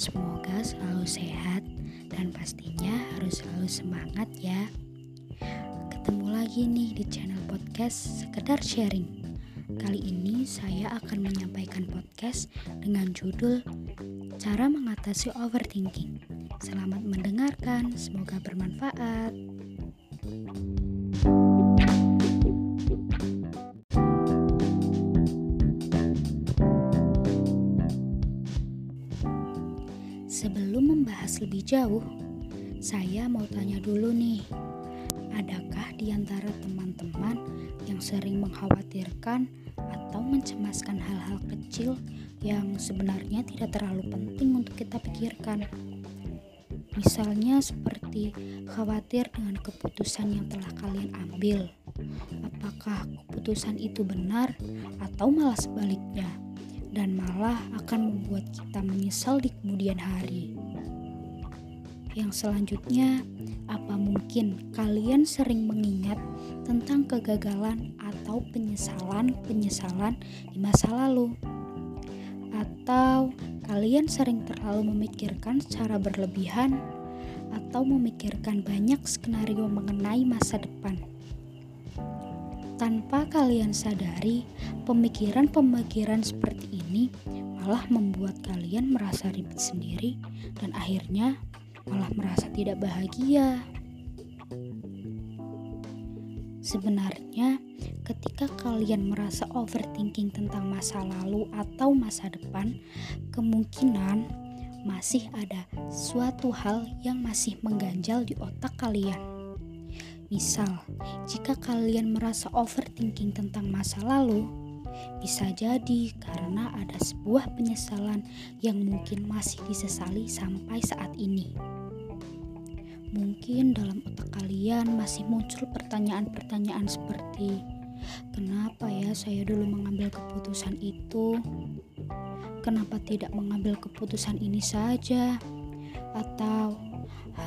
Semoga selalu sehat dan pastinya harus selalu semangat ya. Ketemu lagi nih di channel podcast Sekedar Sharing. Kali ini saya akan menyampaikan podcast dengan judul Cara Mengatasi Overthinking. Selamat mendengarkan, semoga bermanfaat. Sebelum lebih jauh, saya mau tanya dulu nih, adakah di antara teman-teman yang sering mengkhawatirkan atau mencemaskan hal-hal kecil yang sebenarnya tidak terlalu penting untuk kita pikirkan? Misalnya seperti khawatir dengan keputusan yang telah kalian ambil. Apakah keputusan itu benar atau malah sebaliknya? dan malah akan membuat kita menyesal di kemudian hari. Yang selanjutnya, apa mungkin kalian sering mengingat tentang kegagalan atau penyesalan-penyesalan di masa lalu? Atau kalian sering terlalu memikirkan secara berlebihan atau memikirkan banyak skenario mengenai masa depan? Tanpa kalian sadari, pemikiran-pemikiran seperti ini malah membuat kalian merasa ribet sendiri dan akhirnya malah merasa tidak bahagia. Sebenarnya, ketika kalian merasa overthinking tentang masa lalu atau masa depan, kemungkinan masih ada suatu hal yang masih mengganjal di otak kalian. Misal, jika kalian merasa overthinking tentang masa lalu, bisa jadi karena ada sebuah penyesalan yang mungkin masih disesali sampai saat ini. Mungkin dalam otak kalian masih muncul pertanyaan-pertanyaan seperti Kenapa ya saya dulu mengambil keputusan itu? Kenapa tidak mengambil keputusan ini saja? Atau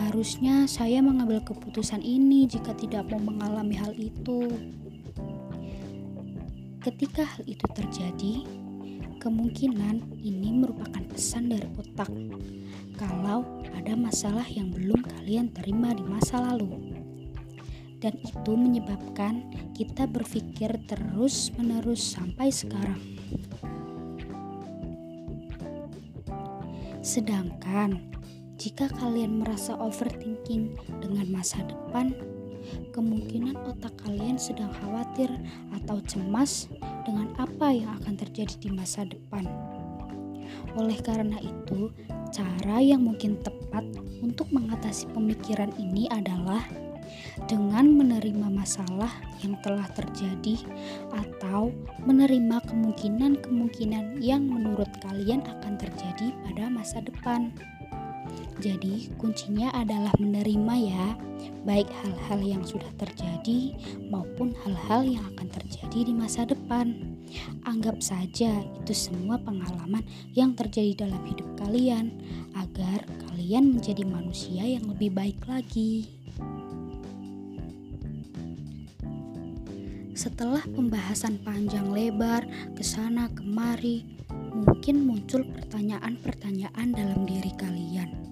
Harusnya saya mengambil keputusan ini jika tidak mau mengalami hal itu. Ketika hal itu terjadi, kemungkinan ini merupakan pesan dari otak kalau ada masalah yang belum kalian terima di masa lalu. Dan itu menyebabkan kita berpikir terus-menerus sampai sekarang. Sedangkan jika kalian merasa overthinking dengan masa depan, kemungkinan otak kalian sedang khawatir atau cemas dengan apa yang akan terjadi di masa depan. Oleh karena itu, cara yang mungkin tepat untuk mengatasi pemikiran ini adalah dengan menerima masalah yang telah terjadi atau menerima kemungkinan-kemungkinan yang menurut kalian akan terjadi pada masa depan. Jadi, kuncinya adalah menerima ya, baik hal-hal yang sudah terjadi maupun hal-hal yang akan terjadi di masa depan. Anggap saja itu semua pengalaman yang terjadi dalam hidup kalian, agar kalian menjadi manusia yang lebih baik lagi. Setelah pembahasan panjang lebar ke sana kemari, mungkin muncul pertanyaan-pertanyaan dalam diri kalian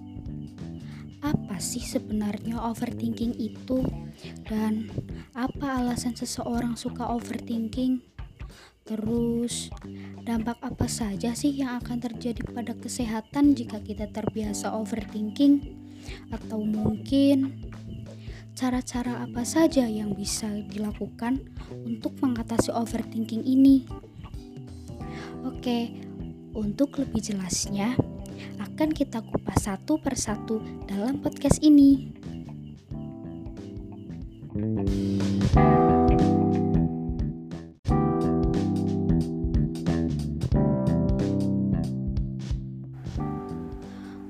apa sih sebenarnya overthinking itu dan apa alasan seseorang suka overthinking? Terus, dampak apa saja sih yang akan terjadi pada kesehatan jika kita terbiasa overthinking? Atau mungkin cara-cara apa saja yang bisa dilakukan untuk mengatasi overthinking ini? Oke, untuk lebih jelasnya, akan kita kupas satu persatu dalam podcast ini.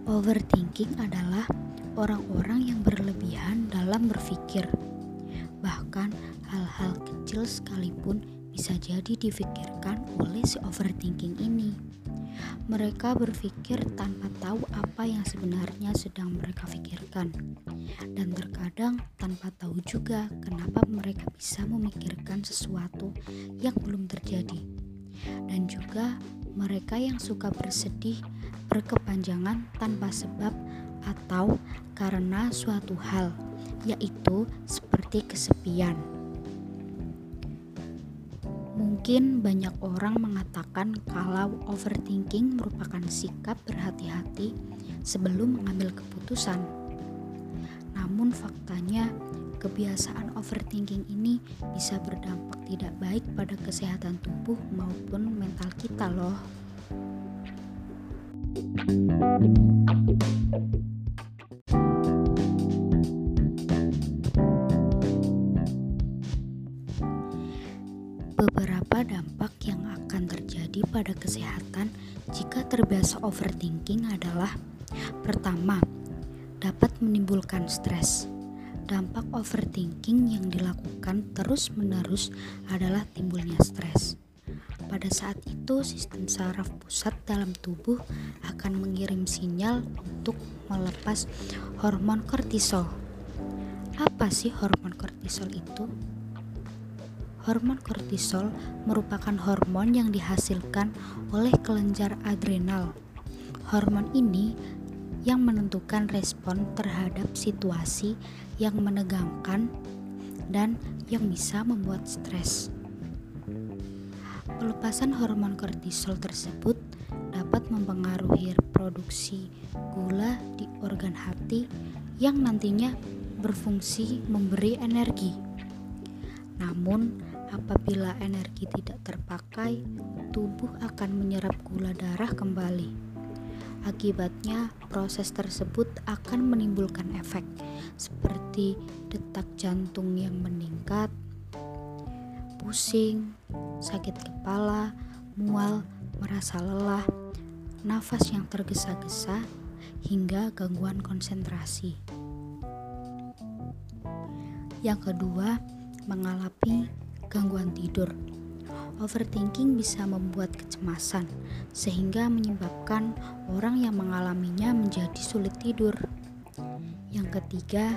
Overthinking adalah orang-orang yang berlebihan dalam berpikir. Bahkan hal-hal kecil sekalipun bisa jadi difikirkan oleh si overthinking ini. Mereka berpikir tanpa tahu apa yang sebenarnya sedang mereka pikirkan, dan terkadang tanpa tahu juga kenapa mereka bisa memikirkan sesuatu yang belum terjadi, dan juga mereka yang suka bersedih berkepanjangan tanpa sebab atau karena suatu hal, yaitu seperti kesepian. Mungkin banyak orang mengatakan kalau overthinking merupakan sikap berhati-hati sebelum mengambil keputusan. Namun faktanya, kebiasaan overthinking ini bisa berdampak tidak baik pada kesehatan tubuh maupun mental kita loh. Dampak yang akan terjadi pada kesehatan jika terbiasa overthinking adalah pertama, dapat menimbulkan stres. Dampak overthinking yang dilakukan terus-menerus adalah timbulnya stres. Pada saat itu, sistem saraf pusat dalam tubuh akan mengirim sinyal untuk melepas hormon kortisol. Apa sih hormon kortisol itu? Hormon kortisol merupakan hormon yang dihasilkan oleh kelenjar adrenal. Hormon ini yang menentukan respon terhadap situasi yang menegangkan dan yang bisa membuat stres. Pelepasan hormon kortisol tersebut dapat mempengaruhi produksi gula di organ hati yang nantinya berfungsi memberi energi. Namun, Apabila energi tidak terpakai, tubuh akan menyerap gula darah kembali. Akibatnya, proses tersebut akan menimbulkan efek seperti detak jantung yang meningkat, pusing, sakit kepala, mual, merasa lelah, nafas yang tergesa-gesa, hingga gangguan konsentrasi. Yang kedua, mengalami gangguan tidur. Overthinking bisa membuat kecemasan, sehingga menyebabkan orang yang mengalaminya menjadi sulit tidur. Yang ketiga,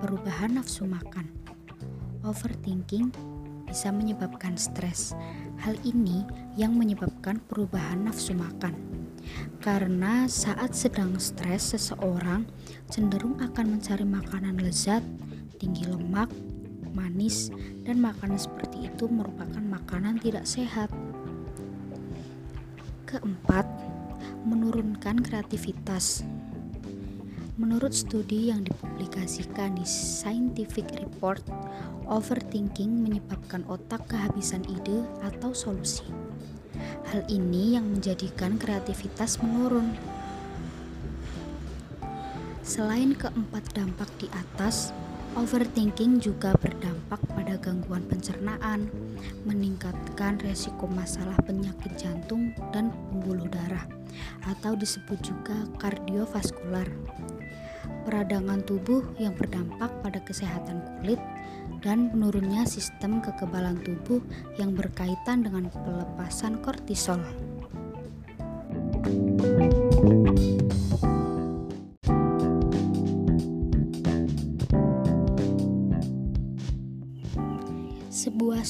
perubahan nafsu makan. Overthinking bisa menyebabkan stres. Hal ini yang menyebabkan perubahan nafsu makan. Karena saat sedang stres, seseorang cenderung akan mencari makanan lezat, tinggi lemak, manis, dan makanan seperti itu merupakan makanan tidak sehat. Keempat, menurunkan kreativitas. Menurut studi yang dipublikasikan di Scientific Report, overthinking menyebabkan otak kehabisan ide atau solusi. Hal ini yang menjadikan kreativitas menurun. Selain keempat dampak di atas, Overthinking juga berdampak pada gangguan pencernaan, meningkatkan resiko masalah penyakit jantung dan pembuluh darah, atau disebut juga kardiovaskular. Peradangan tubuh yang berdampak pada kesehatan kulit dan menurunnya sistem kekebalan tubuh yang berkaitan dengan pelepasan kortisol.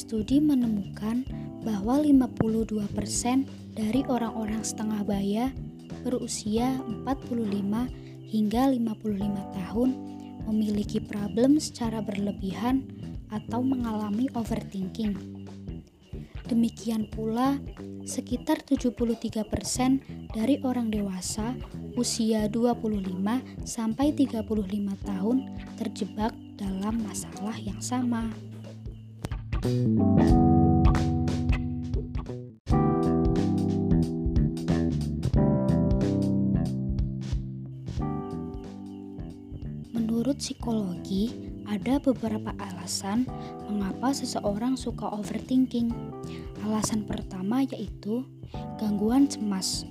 Studi menemukan bahwa 52% dari orang-orang setengah baya berusia 45 hingga 55 tahun memiliki problem secara berlebihan atau mengalami overthinking. Demikian pula, sekitar 73% dari orang dewasa usia 25 sampai 35 tahun terjebak dalam masalah yang sama. Menurut psikologi, ada beberapa alasan mengapa seseorang suka overthinking. Alasan pertama yaitu gangguan cemas.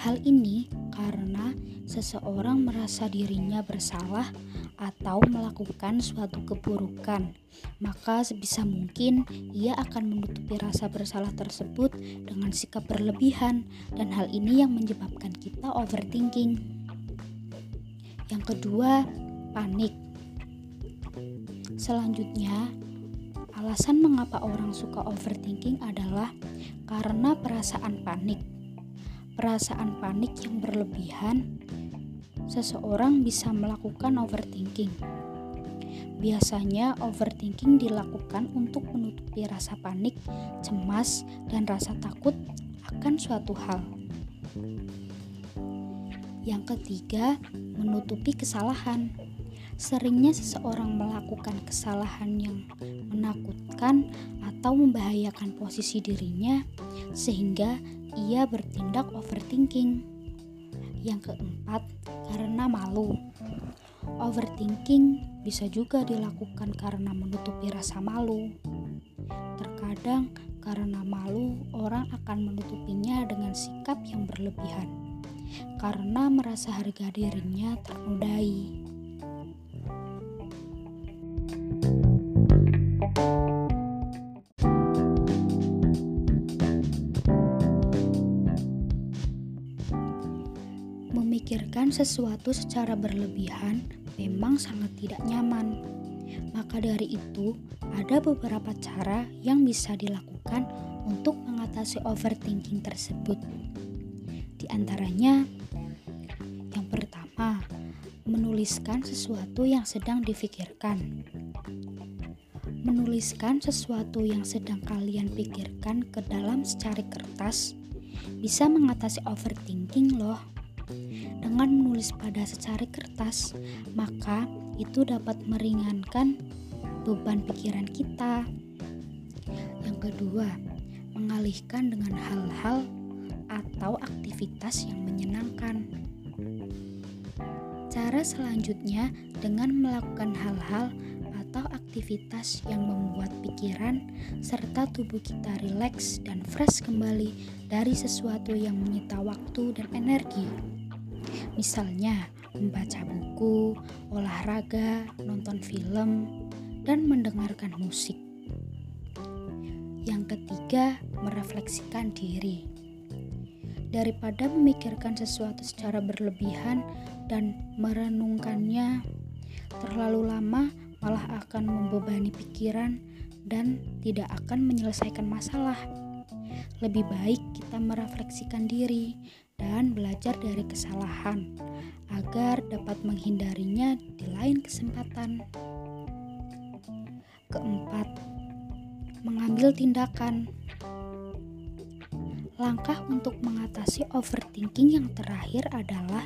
Hal ini karena seseorang merasa dirinya bersalah atau melakukan suatu keburukan, maka sebisa mungkin ia akan menutupi rasa bersalah tersebut dengan sikap berlebihan, dan hal ini yang menyebabkan kita overthinking. Yang kedua, panik. Selanjutnya, alasan mengapa orang suka overthinking adalah karena perasaan panik. Perasaan panik yang berlebihan, seseorang bisa melakukan overthinking. Biasanya, overthinking dilakukan untuk menutupi rasa panik, cemas, dan rasa takut akan suatu hal. Yang ketiga, menutupi kesalahan. Seringnya seseorang melakukan kesalahan yang menakutkan atau membahayakan posisi dirinya, sehingga ia bertindak overthinking. Yang keempat, karena malu. Overthinking bisa juga dilakukan karena menutupi rasa malu. Terkadang, karena malu, orang akan menutupinya dengan sikap yang berlebihan karena merasa harga dirinya ternodai. Sesuatu secara berlebihan memang sangat tidak nyaman. Maka dari itu, ada beberapa cara yang bisa dilakukan untuk mengatasi overthinking tersebut. Di antaranya, yang pertama, menuliskan sesuatu yang sedang difikirkan. Menuliskan sesuatu yang sedang kalian pikirkan ke dalam secari kertas bisa mengatasi overthinking loh. Dengan menulis pada secari kertas, maka itu dapat meringankan beban pikiran kita. Yang kedua, mengalihkan dengan hal-hal atau aktivitas yang menyenangkan. Cara selanjutnya dengan melakukan hal-hal atau aktivitas yang membuat pikiran serta tubuh kita rileks dan fresh kembali dari sesuatu yang menyita waktu dan energi. Misalnya, membaca buku, olahraga, nonton film, dan mendengarkan musik. Yang ketiga, merefleksikan diri. Daripada memikirkan sesuatu secara berlebihan dan merenungkannya terlalu lama, malah akan membebani pikiran dan tidak akan menyelesaikan masalah. Lebih baik kita merefleksikan diri dan belajar dari kesalahan agar dapat menghindarinya di lain kesempatan. Keempat, mengambil tindakan. Langkah untuk mengatasi overthinking yang terakhir adalah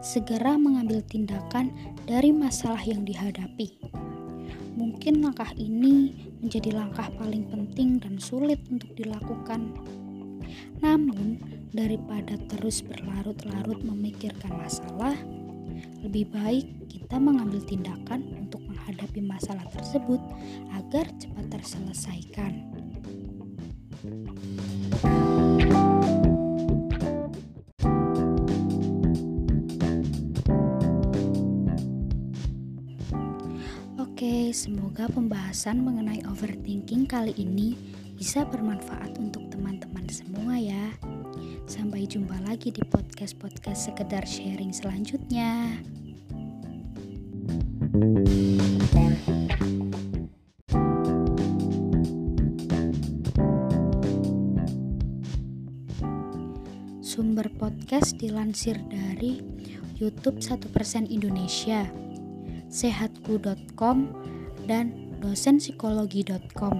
segera mengambil tindakan dari masalah yang dihadapi. Mungkin langkah ini menjadi langkah paling penting dan sulit untuk dilakukan. Namun, daripada terus berlarut-larut memikirkan masalah, lebih baik kita mengambil tindakan untuk menghadapi masalah tersebut agar cepat terselesaikan. Oke, semoga pembahasan mengenai overthinking kali ini bisa bermanfaat untuk teman-teman semua ya. Sampai jumpa lagi di podcast-podcast sekedar sharing selanjutnya. Sumber podcast dilansir dari YouTube 1% Indonesia sehatku.com dan dosenpsikologi.com.